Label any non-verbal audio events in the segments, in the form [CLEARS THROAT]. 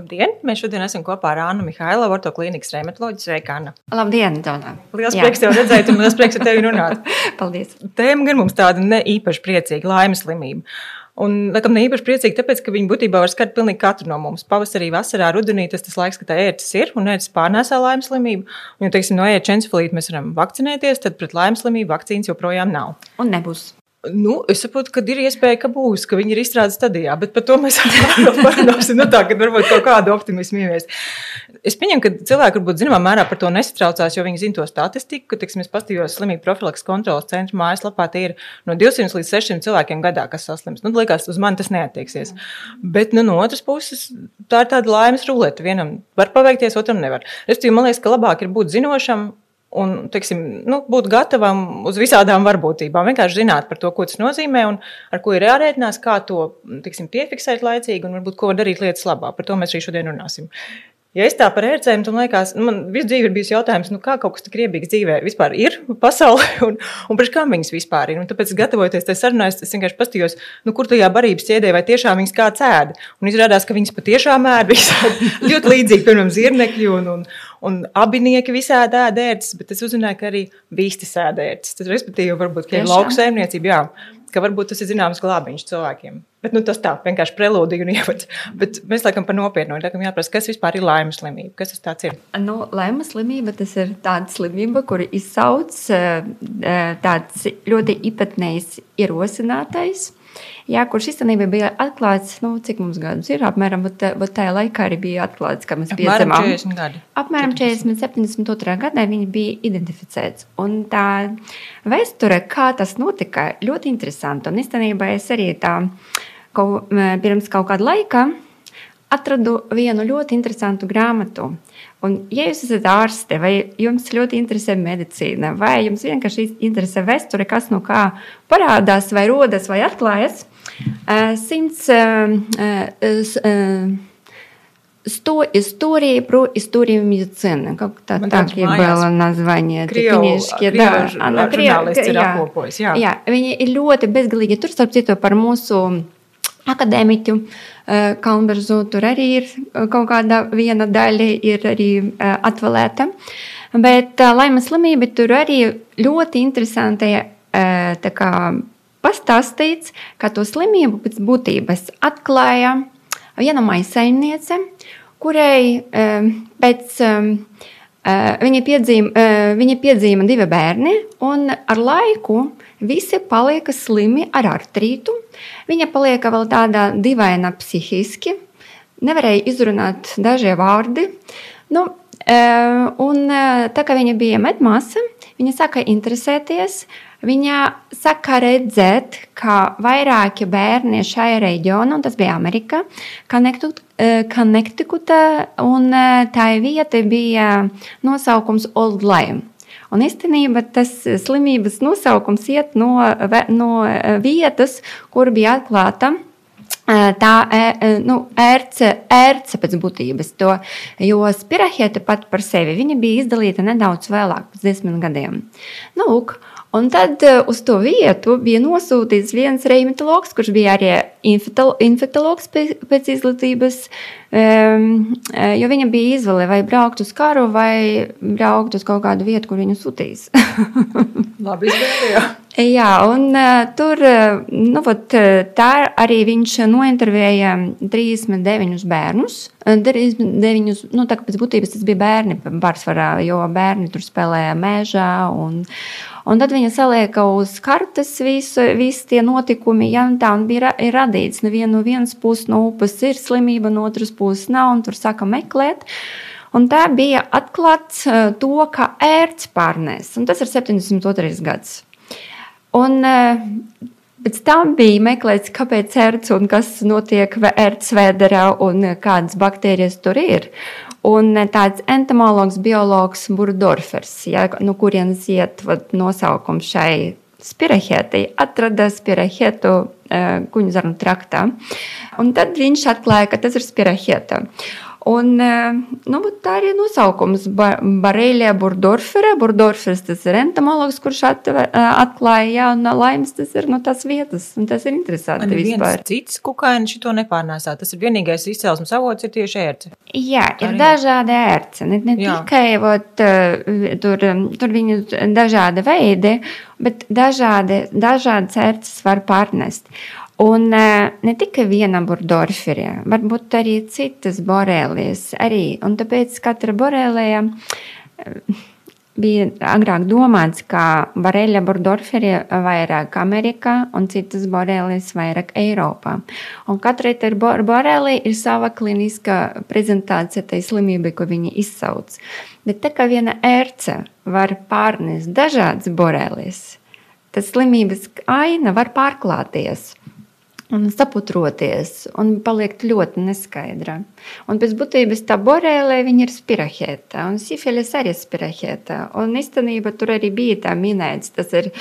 Labdien! Mēs šodien esam kopā ar Annu Mihailovu, ortoklīnikas reumatoloģiju. Sveika, Anna! Labdien, Dona! Liels Jā. prieks tevi redzēt, un liels prieks ar tevi runāt. [LAUGHS] Paldies! Tēma gan mums tāda ne īpaši priecīga, laimes slimība. Un, laikam, ne īpaši priecīgi, tāpēc, ka viņi būtībā var skart pilnīgi katru no mums. Pavasarī, vasarā, rudenī tas tas laiks, kad tā ērtis ir un ērtis pārnēsā laimes slimību. Un, ja, teiksim, no ērta encefalīta mēs varam vakcinēties, tad pret laimes slimību vakcīnas joprojām nav. Un nebūs. Nu, es saprotu, ka ir iespēja, ka būs, ka viņi ir izstrādes stadijā, bet par to mēs [LAUGHS] vēl parunāsim. Nu, tā, kad varbūt kaut kādu optimismu ievies. Es pieņemu, ka cilvēki varbūt zināmā mērā par to nesatraucās, jo viņi zina to statistiku, ka, teiksim, es pastījos slimību profilaks kontrolas centra mājaslapā, tie ir no 200 līdz 600 cilvēkiem gadā, kas saslims. Nu, liekas, uz mani tas neatieksies. Bet, nu, no otras puses, tā ir tāda laimes rulete. Vienam var paveikties, otram nevar. Es domāju, man liekas, ka labāk ir būt zinošam un teiksim, nu, būt gatavam uz visādām varbūtībām. Vienkārši zināt par to, ko tas nozīmē un ar ko ir jārēķinās, kā to teiksim, piefiksēt laicīgi un varbūt ko darīt lietas labā. Par to mēs arī šodien runāsim. Ja es tā par ērcēm, tad man liekas, nu, man visu dzīvi ir bijis jautājums, nu, kā kaut kas tik riebīgs dzīvē vispār ir [LAUGHS] pasaulē un, un priekš kam viņas vispār ir. Un tāpēc, gatavojoties tai sarunai, es vienkārši pastījos, nu, kur tajā barības ķēdē vai tiešām viņas kāds ēda. Un izrādās, ka viņas patiešām ēda visādi [LAUGHS] ļoti līdzīgi, piemēram, zirnekļi un, un, un abinieki visādi ēda ērces, bet es uzzināju, ka arī vīstis ēda ērces. Tas, respektīvi, varbūt, ka ir lauksaimniecība, jā ka varbūt tas ir zināms glābiņš cilvēkiem. Bet, nu, tas tā vienkārši prelūdija un [LAUGHS] ievads. Bet mēs laikam par nopietnu. Laikam jāprasa, kas vispār ir laimes slimība? Kas tas ir? Nu, laimes slimība tas ir tāda slimība, kuru izsauc eh, eh, tāds ļoti īpatnējs ierosinātais jā, kurš īstenībā bija atklāts, nu, cik mums gadus ir, apmēram, tajā laikā arī bija atklāts, ka mēs piedzimām. Apmēram 40 gadi. Apmēram 40, 72. gadā viņi bija identificēts. Un tā vēsture, kā tas notika, ļoti interesanti. Un īstenībā es arī tā, kaut, pirms kaut kāda laika atradu vienu ļoti interesantu grāmatu. Un, ja jūs esat ārste, vai jums ļoti interesē medicīna, vai jums vienkārši interesē vēsture, kas no kā parādās, vai rodas, vai atklājas, simts Сто истории про историю медицины. Как -то так и было название. Knižki, да, она žurnālists ir apkopojis. Jā. jā, viņi ir ļoti bezgalīgi. Tur, starp citu, par mūsu akadēmiķu Kalnberzu tur arī ir kaut kāda viena daļa ir arī atvēlēta. Bet laimes slimība tur arī ļoti interesanti kā, pastāstīts, ka to slimību pēc būtības atklāja viena maisaimniece, kurai pēc viņa piedzīva, viņa piedzīva divi bērni, un ar laiku visi paliek slimi ar artrītu. Viņa paliek vēl tāda dīvaina psihiski, nevarēja izrunāt dažie vārdi. Nu, un tā kā viņa bija medmāsa, viņa sāka interesēties Viņa saka redzēt, ka vairāki bērni šajā reģionā, un tas bija Amerika, Connecticut, un tā vieta bija nosaukums Old Lyme. Un īstenībā tas slimības nosaukums iet no, no vietas, kur bija atklāta tā nu, ērce, ērce pēc būtības. To, jo spirahēta pat par sevi bija izdalīta nedaudz vēlāk, pēc desmit gadiem. Nu, lūk, Un tad uh, uz to vietu bija nosūtīts viens reumatologs, kurš bija arī infektologs pēc izglītības, um, jo viņam bija izvēle vai braukt uz karu, vai braukt uz kaut kādu vietu, kur viņu sūtīs. [LAUGHS] Labi, izvēlējā. Jā, un uh, tur nu, vat, tā arī viņš nointervēja 39 bērnus. 39, nu, tā kā pēc būtības tas bija bērni pārsvarā, jo bērni tur spēlēja mežā. Un, Un tad viņa salieka uz kartes visu, visi tie notikumi, ja tā un bija ir radīts. Nevienu no vienas puses no upes ir slimība, no otras puses nav, un tur saka meklēt. Un tā bija atklāts uh, to, ka ērts pārnēs, un tas ir 72. gads. Un uh, pēc tam bija meklēts, kāpēc ērts un kas notiek ērts vēderā un kādas baktērijas tur ir. Un tāds entomologs, biologs Burdorfers, ja, no kurienes iet vat, nosaukums šai spirahētai, atrada spirahētu uh, kuņu zarnu traktā. Un tad viņš atklāja, ka tas ir spirahēta. Un, nu, tā ir nosaukums Barēļā Burdorfera. Burdorfers tas ir entomologs, kurš atver, atklāja jaunu laimes, tas ir no tās vietas. Un tas ir interesanti Man vispār. Cits kukainis šito nepārnēsā. Tas ir vienīgais izcelsmes avots ir tieši ērce. Jā, ir Arī. dažādi ērce. Ne, ne Jā. tikai vot, tur, tur viņu dažādi veidi, bet dažādi, dažādas ērces var pārnest. Un ne tikai viena burdorferija, varbūt arī citas borelijas arī. Un tāpēc katra borelija bija agrāk domāts, ka Bareļa burdorferija vairāk Amerikā un citas borelijas vairāk Eiropā. Un katrai tai borelija ir sava kliniskā prezentācija tai slimībai, ko viņi izsauc. Bet tā kā viena ērce var pārnest dažādas borelijas, tad slimības aina var pārklāties un saputroties, un paliek ļoti neskaidra. Un pēc būtības tā borēlē viņa ir spirahēta, un sifilis arī spirahēta. Un īstenībā tur arī bija tā minēts, tas ir,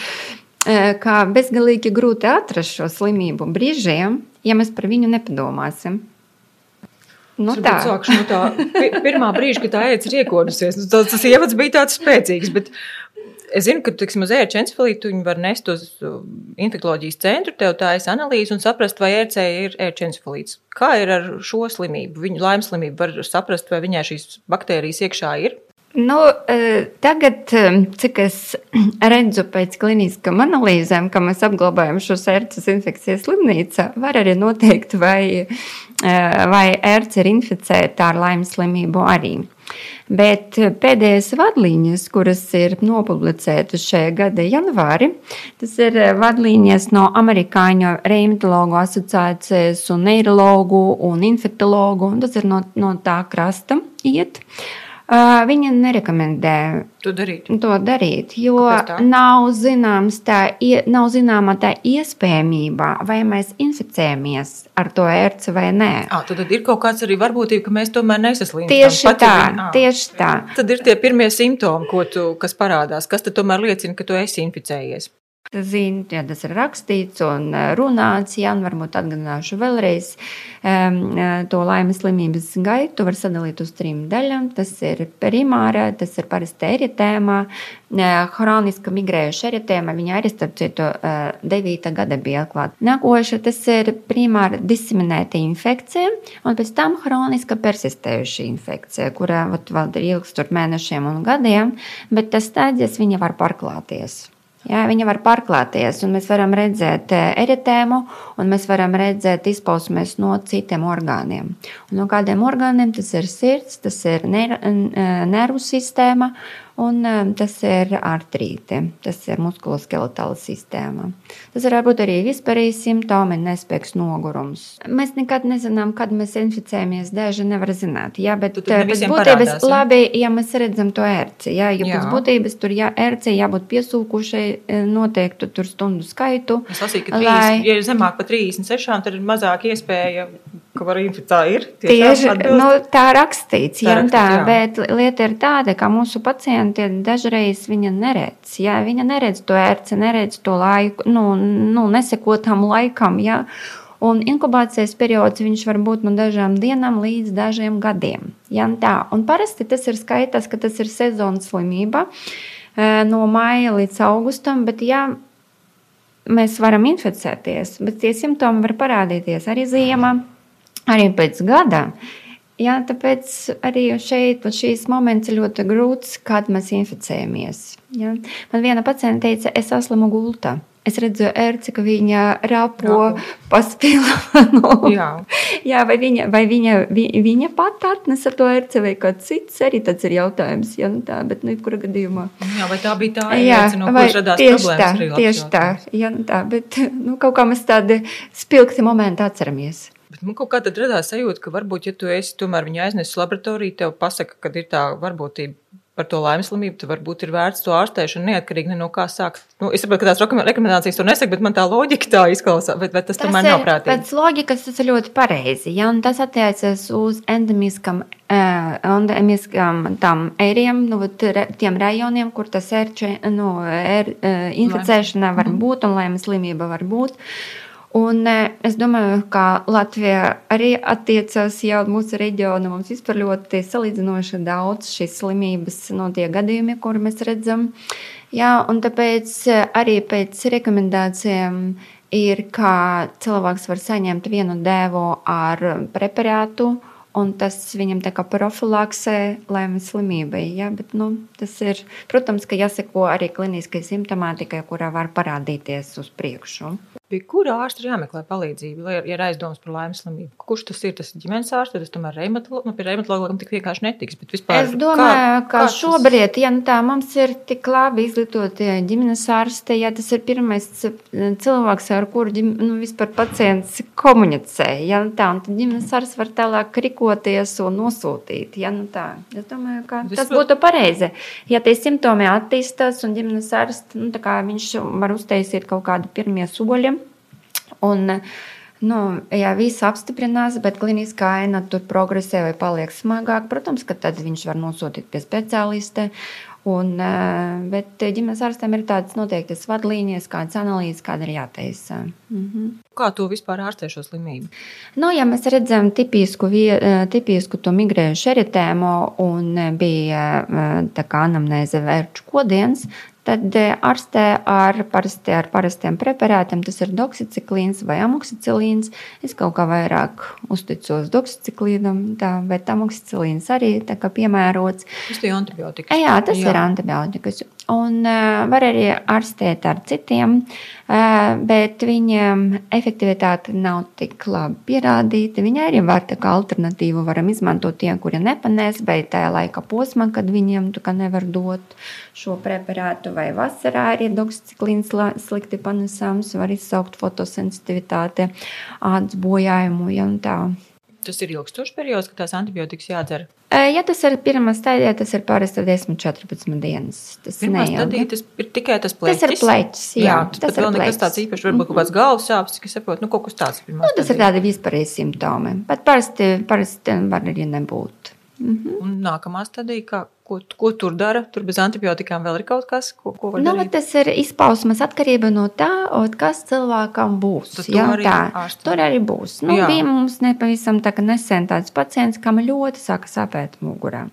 e, kā bezgalīgi grūti atrast šo slimību brīžiem, ja mēs par viņu nepadomāsim. Nu, tā ir no tā pirmā brīža, kad tā ēdz ir iekodusies. Nu, tas, tas ievads bija tāds spēcīgs, bet Es zinu, ka, teiksim, uz ērča encefalītu viņi var nest uz infekcijas centru, tev tā ir analīze un saprast, vai ērcē ir ērča encefalīts. Kā ir ar šo slimību? Viņu laimes slimību var saprast, vai viņai šīs baktērijas iekšā ir. Nu, e, tagad, e, cik es [CLEARS THROAT] redzu pēc kliniskām analīzēm, ka mēs apglabājam šo sērces infekcijas slimnīcā, var arī noteikt, vai, e, vai ērce ir inficēta ar laimes slimību arī. Bet pēdējās vadlīnijas, kuras ir nopublicētas šajā gada janvārī, tas ir vadlīnijas no Amerikāņu reumatologu asociācijas un neirologu un infektologu, un tas ir no, no tā krasta iet. Uh, Viņa nerekomendē to darīt. To darīt jo nav, zināms tā, nav zināma tā iespējamība, vai mēs inficējamies ar to ērci vai nē. À, tad ir kaut kāds arī varbūtība, ka mēs tomēr nesaslimstam. Tieši tā, viņa, tieši tā. Tad ir tie pirmie simptomi, tu, kas parādās. Kas tomēr liecina, ka tu esi inficējies? Zinu, ja tas ir rakstīts un eh, runāts, jā, un varbūt atgādināšu vēlreiz um, to laimes slimības gaitu. Var sadalīt uz trim daļām. Tas ir primāra, tas ir parasti eritēma, hroniska migrējuša eritēma. Viņa arī, starp citu, 9. gada bija atklāta. Nākoša tas ir primāra diseminēta infekcija, un pēc tam hroniska persistējuša infekcija, kurā vēl ir ilgstur mēnešiem un gadiem, bet tas stādijas viņa var pārklāties. Jā, viņa var pārklāties, un mēs varam redzēt eh, eritēmu, un mēs varam redzēt izpausmes no citiem orgāniem. Un no kādiem orgāniem tas ir sirds, tas ir nervu sistēma, Un um, tas ir artrīte, tas ir muskuloskeletāla sistēma. Tas var būt arī vispārīgi simptomi, nespēks nogurums. Mēs nekad nezinām, kad mēs inficējamies. Daži nevar zināt. Jā, bet pēc būtības parādās, labi, ja mēs redzam to ērci. Jā, jo jā. pēc būtības tur jā, ērci jābūt piesūkušai e, noteiktu tur stundu skaitu. Es lasīju, ka 30, lai... ja zemāk par 36, tad ir mazāk iespēja ka var inficēt. Tieši nu, tā rakstīts, tā, jā, rakstīts, tā, jā. bet lieta ir tāda, ka mūsu pacienti dažreiz viņa neredz. Jā, viņa neredz to ērci, neredz to laiku, nu, nu neseko tam laikam. Jā. Un inkubācijas periods var būt no dažām dienām līdz dažiem gadiem. Ja, tā. un parasti tas ir skaitās, ka tas ir sezonas slimība e, no maija līdz augustam. Bet, ja mēs varam inficēties, bet tie simptomi var parādīties arī ziemā arī pēc gada. Jā, tāpēc arī šeit šīs moments ir ļoti grūts, kad mēs inficējamies. Jā. Man viena paciente teica, es esmu gultā. Es redzēju, ērci, ka viņa rapo paspīlā. no. Jā. jā, vai viņa, vai viņa, vi, viņa pat atnesa to ērci vai kāds cits, arī tas ir jautājums. Jā, nu tā, bet, nu, kura gadījumā. Jā, vai tā bija tā ērci, no kuras radās tieši? Tā, tieši tā, jā, nu tā, bet, nu, kaut kā mēs tādi spilgti momenti atceramies. Bet man kaut kā tad radās sajūta, ka varbūt, ja tu esi tomēr viņu aiznesis uz laboratoriju, tev pasaka, ka ir tā varbūtība par to laimes slimību, tad varbūt ir vērts to ārstēšanu neatkarīgi no kā sākt. Nu, es saprotu, ka tās rekomendācijas to nesaka, bet man tā loģika tā izklausās, bet, bet tas, tas tomēr nav prātīgi. Pēc loģikas tas ir ļoti pareizi, ja, un tas attiecas uz endemiskam, uh, endemiskam tam ēriem, nu, tiem rajoniem, kur tas ērče, nu, er, uh, inficēšana var mhm. būt un laimes slimība var būt. Un es domāju, ka Latvija arī attiecās jau mūsu reģionu. Mums vispār ļoti salīdzinoši daudz šīs slimības no tie gadījumi, kur mēs redzam. Jā, un tāpēc arī pēc rekomendācijām ir, ka cilvēks var saņemt vienu devu ar preparātu, un tas viņam tā kā profilakse laimes slimībai. Ja? Bet, nu, tas ir, protams, ka jāseko arī kliniskai simptomātikai, kurā var parādīties uz priekšu. Pie kura ārsta ir jāmeklē palīdzība, lai ir aizdomas par laimes slimību? Kurš tas ir? Tas ir ģimenes ārsts, tas tomēr reimatolo, nu, pie reumatologiem tik vienkārši netiks. Vispār, es domāju, kā, ka kā šobrīd, ja nu tā mums ir tik labi izglītoti ģimenes ārsti, ja tas ir pirmais cilvēks, ar kuru ģim, nu, vispār pacients komunicē, ja nu tā, un tad ģimenes ārsts var tālāk rīkoties un nosūtīt. Ja nu tā, es domāju, ka Vispār... tas būtu pareizi. Ja tie simptomi attīstās un ģimenes ārsts, nu, tā kā viņš var uztaisīt kaut kādu pirmie soļi, Un, nu, ja viss apstiprinās, bet kliniskā aina tur progresē vai paliek smagāk, protams, ka tad viņš var nosūtīt pie speciālista. Un, bet ģimenes ārstiem ir tādas noteiktas vadlīnijas, kādas analīzes, kāda ir jātaisa. Mhm. Kā to vispār ārstē šo slimību? Nu, ja mēs redzam tipisku, eh, tipisku to migrējušu eritēmu un bija eh, tā kā anamnēze vērču kodiens, Tad eh, ārstē ar, parasti, ar parastiem preparātiem, tas ir doksiciklīns vai amoksicilīns. Es kaut kā vairāk uzticos doksiciklīnam, tā, bet amoksicilīns arī ir piemērots. Tas ir antibiotikas. Jā, tas Jā. ir antibiotikas. Un uh, var arī ārstēt ar citiem, uh, bet viņiem efektivitāte nav tik labi pierādīta. Viņi arī var tā kā alternatīvu varam izmantot tie, kuri nepanēs, bet tajā laika posmā, kad viņiem nevar dot šo preparātu, vai vasarā arī doksiciklīns slikti panesams, var izsaukt fotosensitivitāti, ādas bojājumu. Ja, Tas ir ilgstošs periods, kad tās antibiotikas jādzer. Ja tas ir pirmā stadija, tas ir parasti 10, 14 dienas. Tas, stadija, tas ir tikai tas pleķis. Tas ir pleķis, jā. jā tas, tas vēl nekas tāds īpašs, varbūt mm -hmm. kaut kāds galvas sāpes, kas saprot, nu kaut kas tāds. Nu, tas stadija. ir tādi vispārīgi simptomi, bet parasti, parasti var arī nebūt. Mm -hmm. Un nākamā stadija, kā, ko, ko tur dara? Tur bez antibiotikām vēl ir kaut kas, ko, ko var nu, darīt? Tas ir izpausmes atkarība no tā, kas cilvēkam būs. Tad jā, arī tā, ārstu. tur arī būs. Nu, jā. bija mums nepavisam tā, nesen tāds pacients, kam ļoti sāka sāpēt mugurā.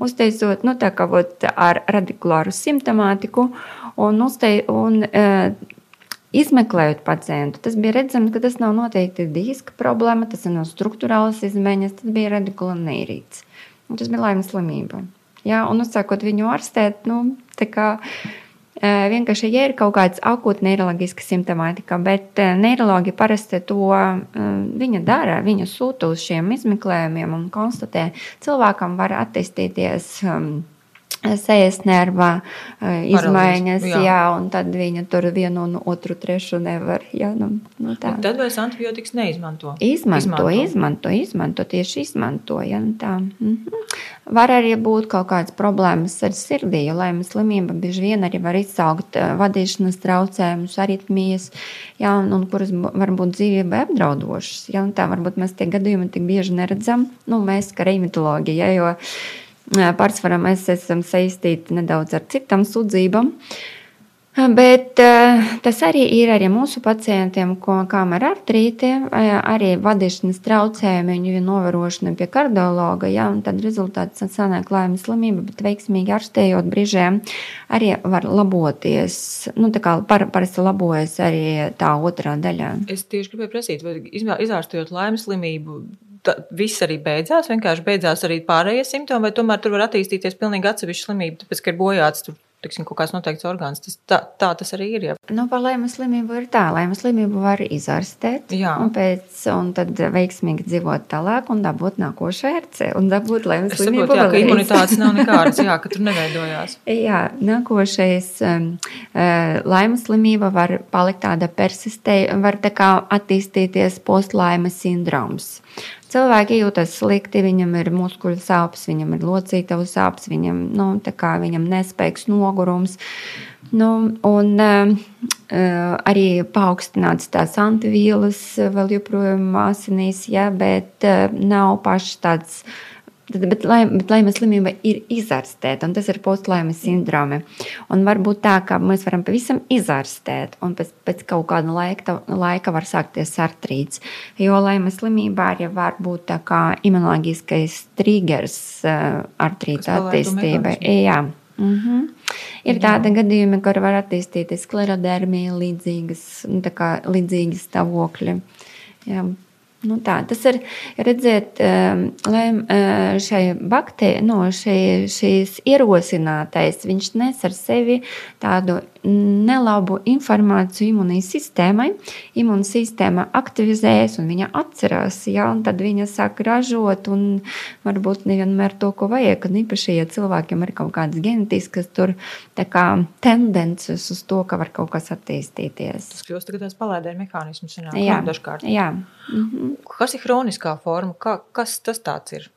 Uzteicot nu, tā, kā, vot, ar radikulāru simptomātiku un, uztei, un uh, Izmeklējot pacientu, tas bija redzams, ka tas nav noteikti diska problēma, tas ir no struktūrālas izmaiņas, tas bija radikulonīrīts. Un tas bija laimes slimība. Ja, un uzsākot viņu ārstēt, nu, tā kā vienkārši, ja ir kaut kāda akūta neiroloģiska simptomātika, bet neiroloģi parasti to viņa dara, viņa sūta uz šiem izmeklējumiem un konstatē, cilvēkam var attīstīties. Um, sejas nervā izmaiņas, jā. jā, un tad viņa tur vienu un otru trešu nevar. Jā, nu, nu tā. Un tad vairs antibiotikas neizmanto. Izmanto, izmanto, izmanto, izmanto tieši izmanto. Ja, tā. Mhm. Var arī būt kaut kādas problēmas ar sirdī, jo laimes slimība bieži vien arī var izsaukt vadīšanas traucējumus, aritmijas, jā, un, un kuras var būt dzīvībai apdraudošas. Ja, tā varbūt mēs tie gadījumi tik bieži neredzam, nu, mēs kā reimitologi, ja, jo Pārsvarā mēs esam saistīti nedaudz ar citām sūdzībām. Bet tas arī ir arī mūsu pacientiem, ko, kam ir artrīti, arī vadīšanas traucējumi, viņu novērošana pie kardiologa. Ja, tad rezultāts sanāk laimes slimība, bet veiksmīgi ārstējot brīžiem arī var laboties. Nu, tā kā par, parasti labojas arī tā otrā daļā. Es tieši gribēju prasīt, vai izārstējot laimes slimību, viss arī beidzās, vienkārši beidzās arī pārējie simptomi, vai tomēr tur var attīstīties pilnīgi atsevišķa slimība, tāpēc, ka ir bojāts tur tiksim, kaut kāds noteikts orgāns. Tas, tā, tā tas arī ir. Ja. Nu, par laimes slimību ir tā, laimes slimību var izārstēt, Jā. un, pēc, un tad veiksmīgi dzīvot tālāk un dabūt nākošo ērci un dabūt laimes es slimību. Saprotu, jā, ka imunitātes nav nekādas, jā, ka [LAUGHS] tur neveidojās. jā, nākošais um, uh, laimes slimība var palikt tāda persistē, var tā kā attīstīties postlaimes sindroms. Cilvēki jūtas slikti, viņam ir muskuļu sāpes, viņam ir locītavu sāpes, viņam, nu, viņam nespēks nogurums. Nu, un uh, arī paaugstināts tās antivīlas vēl joprojām asinīs, ja, bet uh, nav pašs tāds Tad, bet, bet laimes slimība ir izārstēta, un tas ir postlaimes sindrome. Un var būt tā, ka mēs varam pavisam izārstēt, un pēc, pēc kaut kāda laika, laika var sākties artrīts. Jo laimes slimībā arī var būt tā kā imunoloģiskais triggers uh, artrīta attīstībai. Jā. Mm -hmm. Ir tādi gadījumi, kur var attīstīties sklerodermija, līdzīgas, nu, līdzīgi stāvokļi. Jā, Nu tā, tas ir redzēt, ehm, lai ehm, šai baktērijai, no nu, šī, šīs ierosinātais, viņš nes ar sevi tādu nelabu informāciju imunai sistēmai. Imūna sistēma aktivizējas un viņa atcerās, ja, un tad viņa sāk ražot, un varbūt nevienmēr to, ko vajag. Un īpaši, ja cilvēkiem ir kaut kādas genetiskas tur, kā, tendences uz to, ka var kaut kas attīstīties. Tas kļūst tagad tāds palēdēļ mehānisms, jā, dažkārt. Jā. Mhm. Kas ir hroniskā forma? Kā, kas tas tāds ir?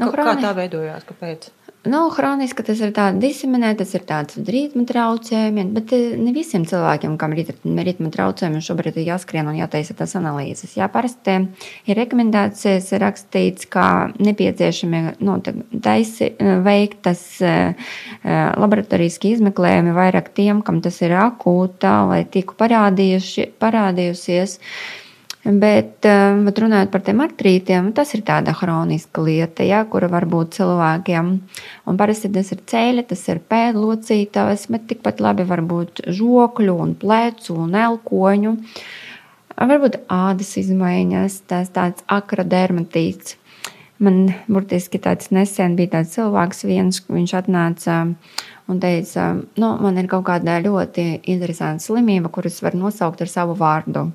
Nu, kā, kā tā veidojās? Kāpēc? Nu, Hroniski tas ir tāds diseminēts, tas ir tāds ritma traucējumi, bet eh, ne visiem cilvēkiem, kam ir ritma traucējumi, šobrīd ir jāskrien un jātaisa tās analīzes. Jā, parasti ir rekomendācijas rakstīts, ka nepieciešami nu, taisi, eh, veikt tas eh, laboratorijas izmeklējumi vairāk tiem, kam tas ir akūta vai tiku parādījusies. Bet, eh, bet runājot par tiem artrītiem, tas ir tāda hroniska lieta, ja, kura var būt cilvēkiem. Un parasti tas ir ceļa, tas ir pēdlocītājs, bet tikpat labi var būt žokļu un plecu un elkoņu. Varbūt ādas izmaiņas, tas tāds akradermatīts. Man burtiski tāds nesen bija tāds cilvēks, viens, viņš atnāca un teica, nu, man ir kaut kāda ļoti interesanta slimība, kuras var nosaukt ar savu vārdu.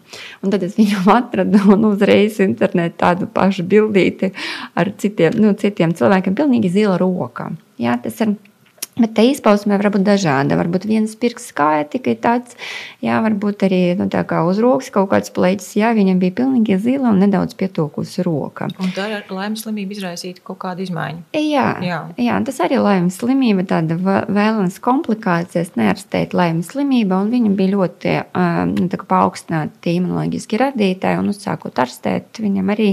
Un tad es viņu [LAUGHS] atradu un uzreiz internetā tādu pašu bildīti ar citiem, nu, citiem cilvēkiem, pilnīgi zila roka. Jā, tas ir Bet tā izpausme var būt dažāda. Varbūt viens pirksts kāja tikai tāds, jā, varbūt arī nu, tā kā uz rokas kaut kāds pleķis, jā, viņam bija pilnīgi zila un nedaudz pietūkusi roka. Un tā ir laimes slimība izraisīta kaut kādu izmaiņu. Jā, jā. jā tas arī laimes slimība, tāda vēlams komplikācijas, neārstēt laimes slimība, un viņam bija ļoti um, paaugstināti imunoloģiski radītāji, un uzsākot ārstēt, viņam arī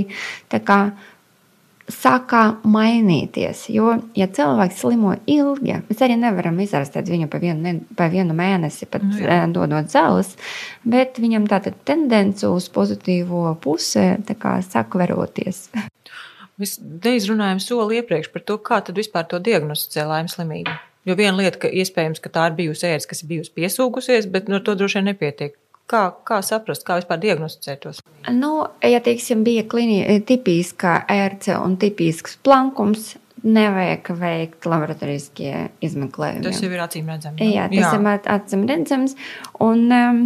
tā kā sākā mainīties. Jo, ja cilvēks slimo ilgi, mēs arī nevaram izārstēt viņu pa vienu, pa vienu mēnesi, pat nu, jā. dodot zāles, bet viņam tā tendence uz pozitīvo pusi sāk veroties. Mēs neizrunājam soli iepriekš par to, kā tad vispār to diagnosticē laimes slimību. Jo viena lieta, ka iespējams, ka tā ir bijusi ēras, kas ir bijusi piesūgusies, bet no to droši vien nepietiek. Kā, kā saprast, kā vispār diagnosticēt tos? Nu, ja teiksim, bija klīniska tipiska ērce un tipisks plankums, nevajag veikt laboratoriskie izmeklējumi. Tas jau ir acīm redzams. Jā, jā, tas jā. ir acīm redzams. Un, um,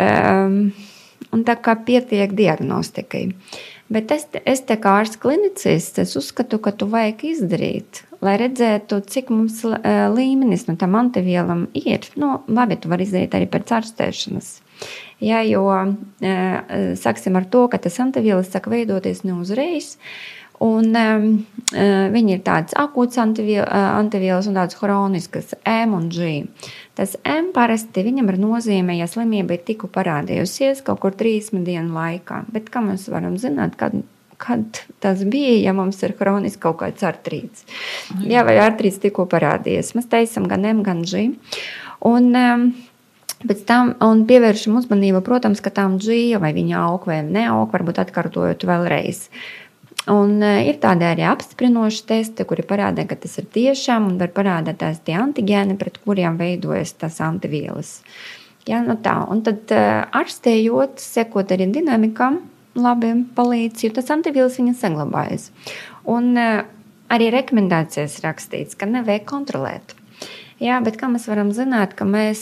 um, un tā kā pietiek diagnostikai. Bet es, es te kā ārsts klinicists, es uzskatu, ka tu vajag izdarīt lai redzētu, cik mums līmenis no tam antivielam ir. Nu, labi, tu vari izdarīt arī pēc ārstēšanas. Ja, jo sāksim ar to, ka tas antivielas sāk veidoties ne uzreiz. Un, um, viņi ir tādas akūtas antivielas un tādas chroniskas, M un G. Tas M parasti viņam ir nozīme, ja slimība ir tikko parādījusies kaut kur 30 dienu laikā. Bet kā mēs varam zināt, kad kad tas bija, ja mums ir kroniski kaut kāds artrīts. Mhm. Jā, vai artrīts tikko parādījies. Mēs teicam gan M, gan G. Un, um, Pēc tam pievēršam uzmanību, protams, ka tām dzīve vai viņa aug vai neaug, varbūt atkārtojot vēlreiz. Un uh, ir tādi arī apstiprinoši testi, kuri parāda, ka tas ir tiešām un var parādīt tās tie antigēni, pret kuriem veidojas tas antivielas. Ja, nu tā, un tad ārstējot, sekot arī dinamikam, labi palīdz, jo tas antivīls viņa saglabājas. Un uh, arī rekomendācijas rakstīts, ka nevajag kontrolēt. Jā, bet kā mēs varam zināt, ka, mēs,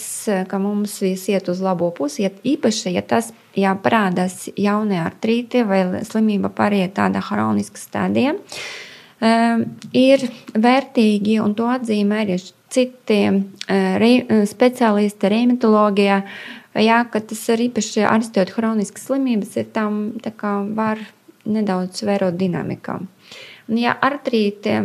ka mums viss iet uz labo pusi, ja īpaši, ja tas jā, parādās jaunie artrīti vai slimība pāriet tādā hroniska stadijā, um, ir vērtīgi, un to atzīmē arī citi uh, re, speciālisti reumatoloģijā, uh, jā, ka tas ir īpaši ārstējot chroniskas slimības, ir tam var nedaudz vērot dinamikā. Un, ja artrīti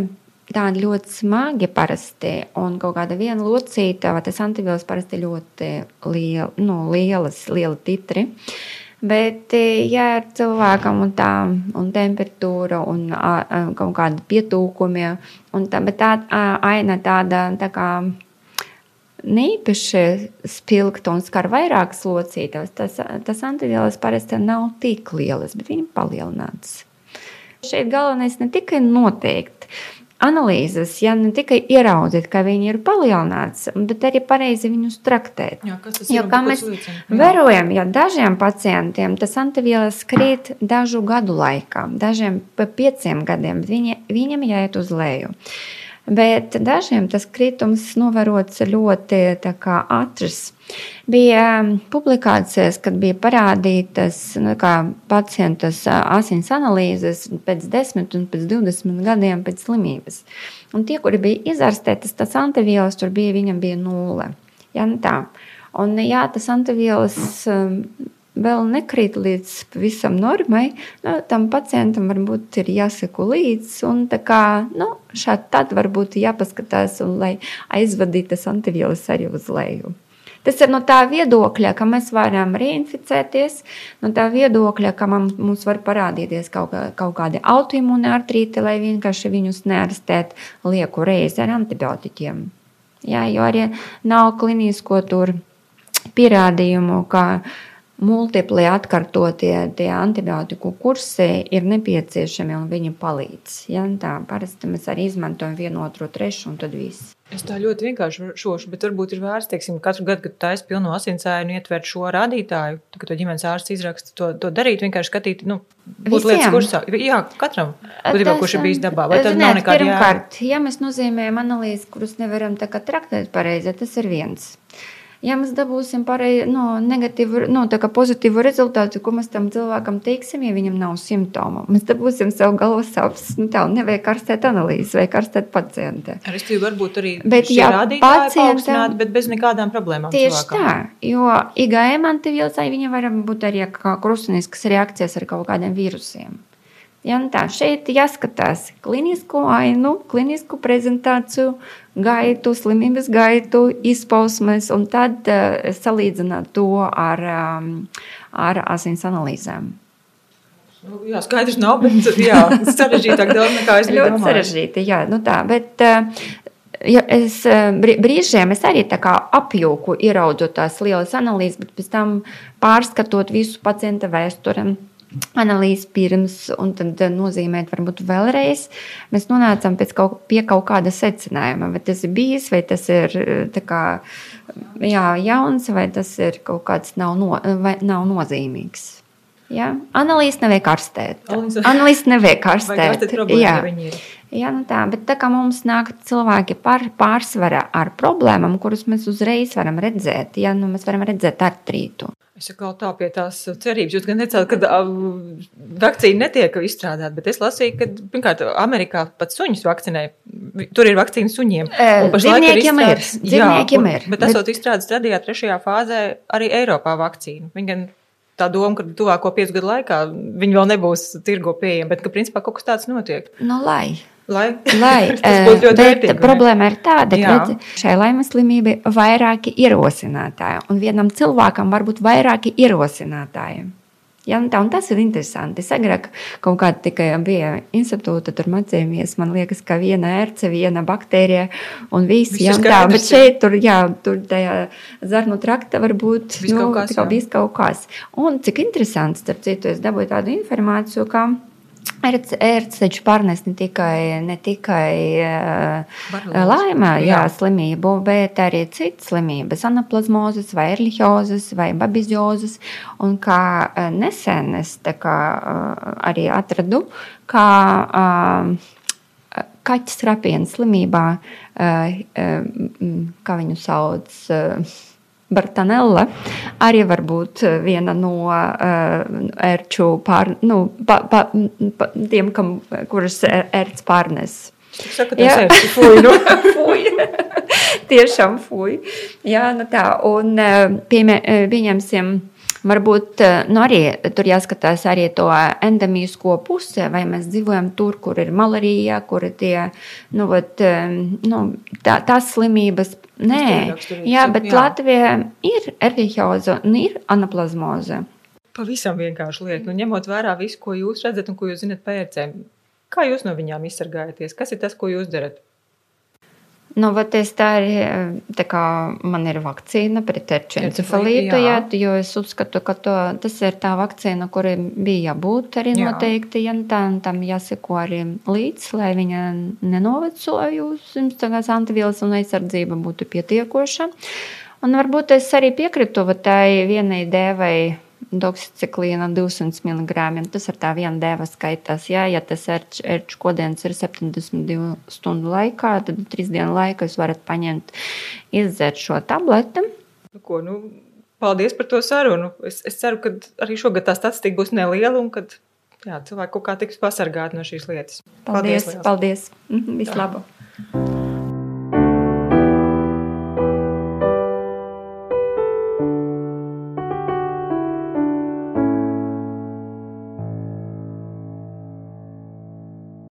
tādi ļoti smagi parasti un kaut kāda viena locīta, vai tas antivīls parasti ļoti liela, nu, lielas, liela titri. Bet, ja ir cilvēkam un tā un temperatūra un a, a, kaut kādi pietūkumi, un tā, bet tā a, aina tāda tā kā neīpaši spilgta un skar vairākas locītavas, tas, tas antivielas parasti nav tik lielas, bet viņi palielināts. Šeit galvenais ne tikai noteikt analīzes, ja ne tikai ieraudzīt, ka viņi ir palielināts, bet arī pareizi viņus traktēt. Jā, Jo kā mēs vērojam, ja dažiem pacientiem tas antivielas krīt dažu gadu laikā, dažiem pa pieciem gadiem, viņi, viņam jāiet uz leju. Bet dažiem tas kritums novērots ļoti ātrs. Bija um, publikācijas, kad bija parādītas nu, kā pacientas ā, asins analīzes pēc 10 un pēc 20 gadiem pēc slimības. Un tie, kuri bija izārstētas, tas antivielas tur bija, viņam bija nulle. Ja, nu tā. Un, jā, tas antivielas um, vēl nekrīt līdz pavisam normai, nu, tam pacientam varbūt ir jāseko līdzi. Un tā kā nu, šādi tad varbūt jāpaskatās, un lai aizvadītu tas antivielas arī uz leju. Tas ir no tā viedokļa, ka mēs varam reinficēties, no tā viedokļa, ka man, mums var parādīties kaut, kā, kaut kādi autoimūni artrīti, lai vienkārši viņus nearstētu lieku reizi ar antibiotiķiem. Jā, jo arī nav klinisko tur pierādījumu, ka multipli atkārtotie tie antibiotiku kursi ir nepieciešami un viņi palīdz. Ja? Tā parasti mēs arī izmantojam vienu, otru, trešu un tad viss. Es tā ļoti vienkārši šošu, bet varbūt ir vērts, teiksim, katru gadu, kad taisa pilno asinsēju un ietver šo rādītāju, tad, kad to ģimenes ārsts izraksta, to, to darīt, vienkārši skatīt, nu, būt lietas kursā. Jā, katram, būtībā, kurš ir bijis dabā. Vai tad Ziniet, nav nekāda jēga? Pirmkārt, ja mēs nozīmējam analīzes, kuras nevaram tā kā traktēt pareizi, tas ir viens. Ja mēs dabūsim pareizi, no, negatīvu, no, tā kā pozitīvu rezultātu, ko mēs tam cilvēkam teiksim, ja viņam nav simptomu, mēs dabūsim sev galvas sāpes. Nu, tā nevajag karstēt analīzes vai karstēt pacientu. Respektīvi, varbūt arī Bet, ja pacientam- bet bez nekādām problēmām. Tieši cilvēkam. tā, jo IgM antivilcai viņa var būt arī kā krustiniskas reakcijas ar kaut kādiem vīrusiem. Ja, nu tā, šeit jāskatās klinisko ainu, klinisku prezentāciju, gaitu, slimības gaitu, izpausmes, un tad uh, salīdzināt to ar, um, ar asins analīzēm. Nu, jā, skaidrs nav, bet jā, sarežģītāk daudz nekā es biju Ļoti sarežģīti, jā, nu tā, bet uh, ja es brī- brīžiem es arī apjūku, ieraudzot tās lielas analīzes, bet pēc tam pārskatot visu pacienta vēsturi. Analīzes pirms, un tad eh, nozīmēt, varbūt vēlreiz. Mēs nonācām kaut, pie kaut kāda secinājuma, vai tas ir bijis, vai tas ir eh, kā, jā, jauns, vai tas ir kaut kāds nav, no, vai nav nozīmīgs. Ja? Analīzes nevajag karstēt. Analīze- nevajag [LAUGHS] karstēt. Jā. Ja viņi nu tā, bet tā kā mums nāk cilvēki par, pārsvarā ar problēmām, kuras mēs uzreiz varam redzēt, ja nu, mēs varam redzēt artrītu. Es atkal tā pie tās cerības. Jūs gan necāt, ka vakcīna netiek izstrādāta, bet es lasīju, ka, pirmkārt, Amerikā pat suņus vakcinē. Tur ir vakcīna suņiem. Dzīvniekiem ir, dzīvniekiem ir, Bet bet- esot izstrādes stadijā, trešajā fāzē, arī Eiropā vakcīna. Viņa gan tā doma, ka tuvāko piecu gadu laikā viņi vēl nebūs tirgo pieejami, bet ka principā kaut kas tāds notiek. Nu, lai. Lai, Lai, [LAUGHS] tas būtu ļoti vērtīgi. problēma ir tāda, Jā. ka šai laimes slimībai ir vairāki ierosinātāji, un vienam cilvēkam var būt vairāki ierosinātāji. Ja, tā, tas ir interesanti. Es agrāk kaut kādā tikai bija institūta, tur mācījāmies. Man liekas, ka viena ērce, viena baktērija un viss. Un tā, bet šeit, tur, jā, tur tajā zarnu trakta var būt nu, kaut kas, jā. viss kaut kas. Un cik interesanti, starp citu, es dabūju tādu informāciju, ka ērts, taču pārnes ne tikai, ne tikai Barilozes. laimā, jā, Jā. slimību, bet arī citas slimības, anaplazmozes, vai erlihiozes, vai babiziozes. Un kā eh, nesen es kā, eh, arī atradu, ka kaķis rapienas slimībā, eh, eh, kā viņu sauc, eh, Bartanella arī var būt viena no uh, ērču pār, nu, pa, pa, pa, tiem, kam, kuras er- ērts pārnes. Saka, Jā. fuj, nu. [LAUGHS] fuj. Tiešām fuj. Jā, nu tā. Un eh, eh, pieņemsim, varbūt eh, nu arī tur jāskatās arī to endemīsko pusi, vai mēs dzīvojam tur, kur ir malarija, kur ir tie, nu, vat, nu tā, tās slimības. Nē, jā, bet jā. Latvijā ir erihioza un ir anaplazmoze. pavisam vienkārša lieta. Nu, ņemot vērā visu, ko jūs redzat un ko jūs zinat par ērcēm, kā jūs no viņām izsargājaties? Kas ir tas, ko jūs darat? Nu, es tā arī tā kā man ir vakcīna pret encefalītu, jā. Jā, jo es uzskatu, ka to, tas ir tā vakcīna, kurai bija jābūt arī jā. noteikti, ja tā, tam jāseko arī līdz, lai viņa jums tagad antivīlas un aizsardzība būtu pietiekoša. Un varbūt es arī piekrītu tai vienai dēvai doksiciklīna 200 mg. Tas ar tā viena dēva skaitās. Jā, ja tas erču kodiens ir 72 stundu laikā, tad 3 dienu laikā jūs varat paņemt, izdzert šo tableti. Nu, ko, nu, paldies par to sarunu. Es, es ceru, ka arī šogad tā statistika būs neliela un ka cilvēki kaut kā tiks pasargāti no šīs lietas. Paldies! paldies, paldies. Mhm, Vislabāk!